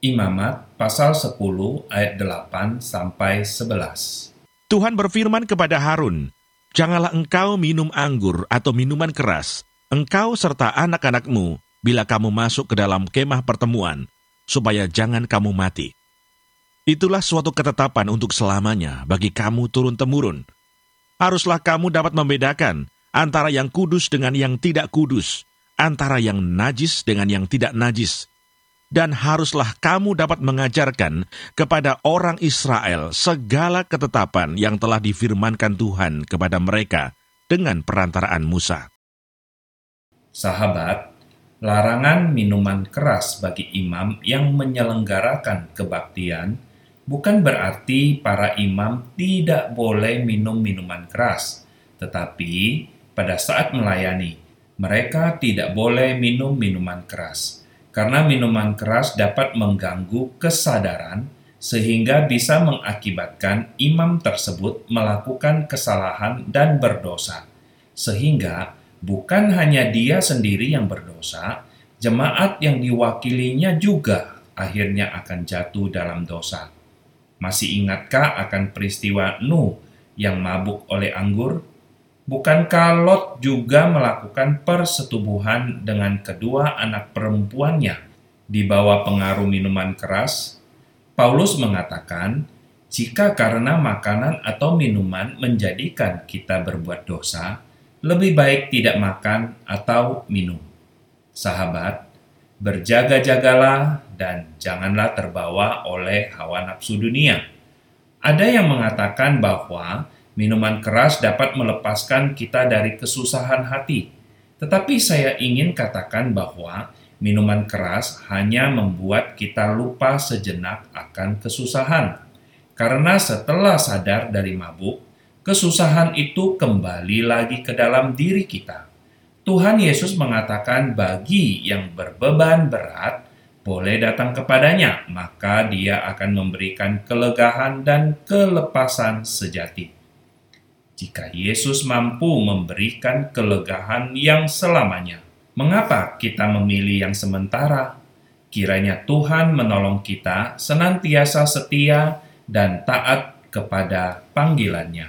Imamat pasal 10 ayat 8 sampai 11. Tuhan berfirman kepada Harun, Janganlah engkau minum anggur atau minuman keras, engkau serta anak-anakmu, bila kamu masuk ke dalam kemah pertemuan, supaya jangan kamu mati. Itulah suatu ketetapan untuk selamanya bagi kamu turun-temurun. Haruslah kamu dapat membedakan antara yang kudus dengan yang tidak kudus, antara yang najis dengan yang tidak najis, dan haruslah kamu dapat mengajarkan kepada orang Israel segala ketetapan yang telah difirmankan Tuhan kepada mereka dengan perantaraan Musa. Sahabat, larangan minuman keras bagi imam yang menyelenggarakan kebaktian bukan berarti para imam tidak boleh minum minuman keras, tetapi pada saat melayani, mereka tidak boleh minum minuman keras karena minuman keras dapat mengganggu kesadaran sehingga bisa mengakibatkan imam tersebut melakukan kesalahan dan berdosa. Sehingga bukan hanya dia sendiri yang berdosa, jemaat yang diwakilinya juga akhirnya akan jatuh dalam dosa. Masih ingatkah akan peristiwa Nuh yang mabuk oleh anggur? Bukankah Lot juga melakukan persetubuhan dengan kedua anak perempuannya di bawah pengaruh minuman keras? Paulus mengatakan, jika karena makanan atau minuman menjadikan kita berbuat dosa, lebih baik tidak makan atau minum. Sahabat, berjaga-jagalah dan janganlah terbawa oleh hawa nafsu dunia. Ada yang mengatakan bahwa Minuman keras dapat melepaskan kita dari kesusahan hati. Tetapi saya ingin katakan bahwa minuman keras hanya membuat kita lupa sejenak akan kesusahan. Karena setelah sadar dari mabuk, kesusahan itu kembali lagi ke dalam diri kita. Tuhan Yesus mengatakan bagi yang berbeban berat, boleh datang kepadanya, maka dia akan memberikan kelegahan dan kelepasan sejati jika Yesus mampu memberikan kelegahan yang selamanya. Mengapa kita memilih yang sementara? Kiranya Tuhan menolong kita senantiasa setia dan taat kepada panggilannya.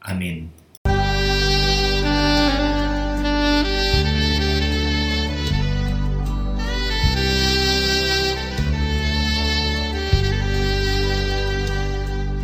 Amin.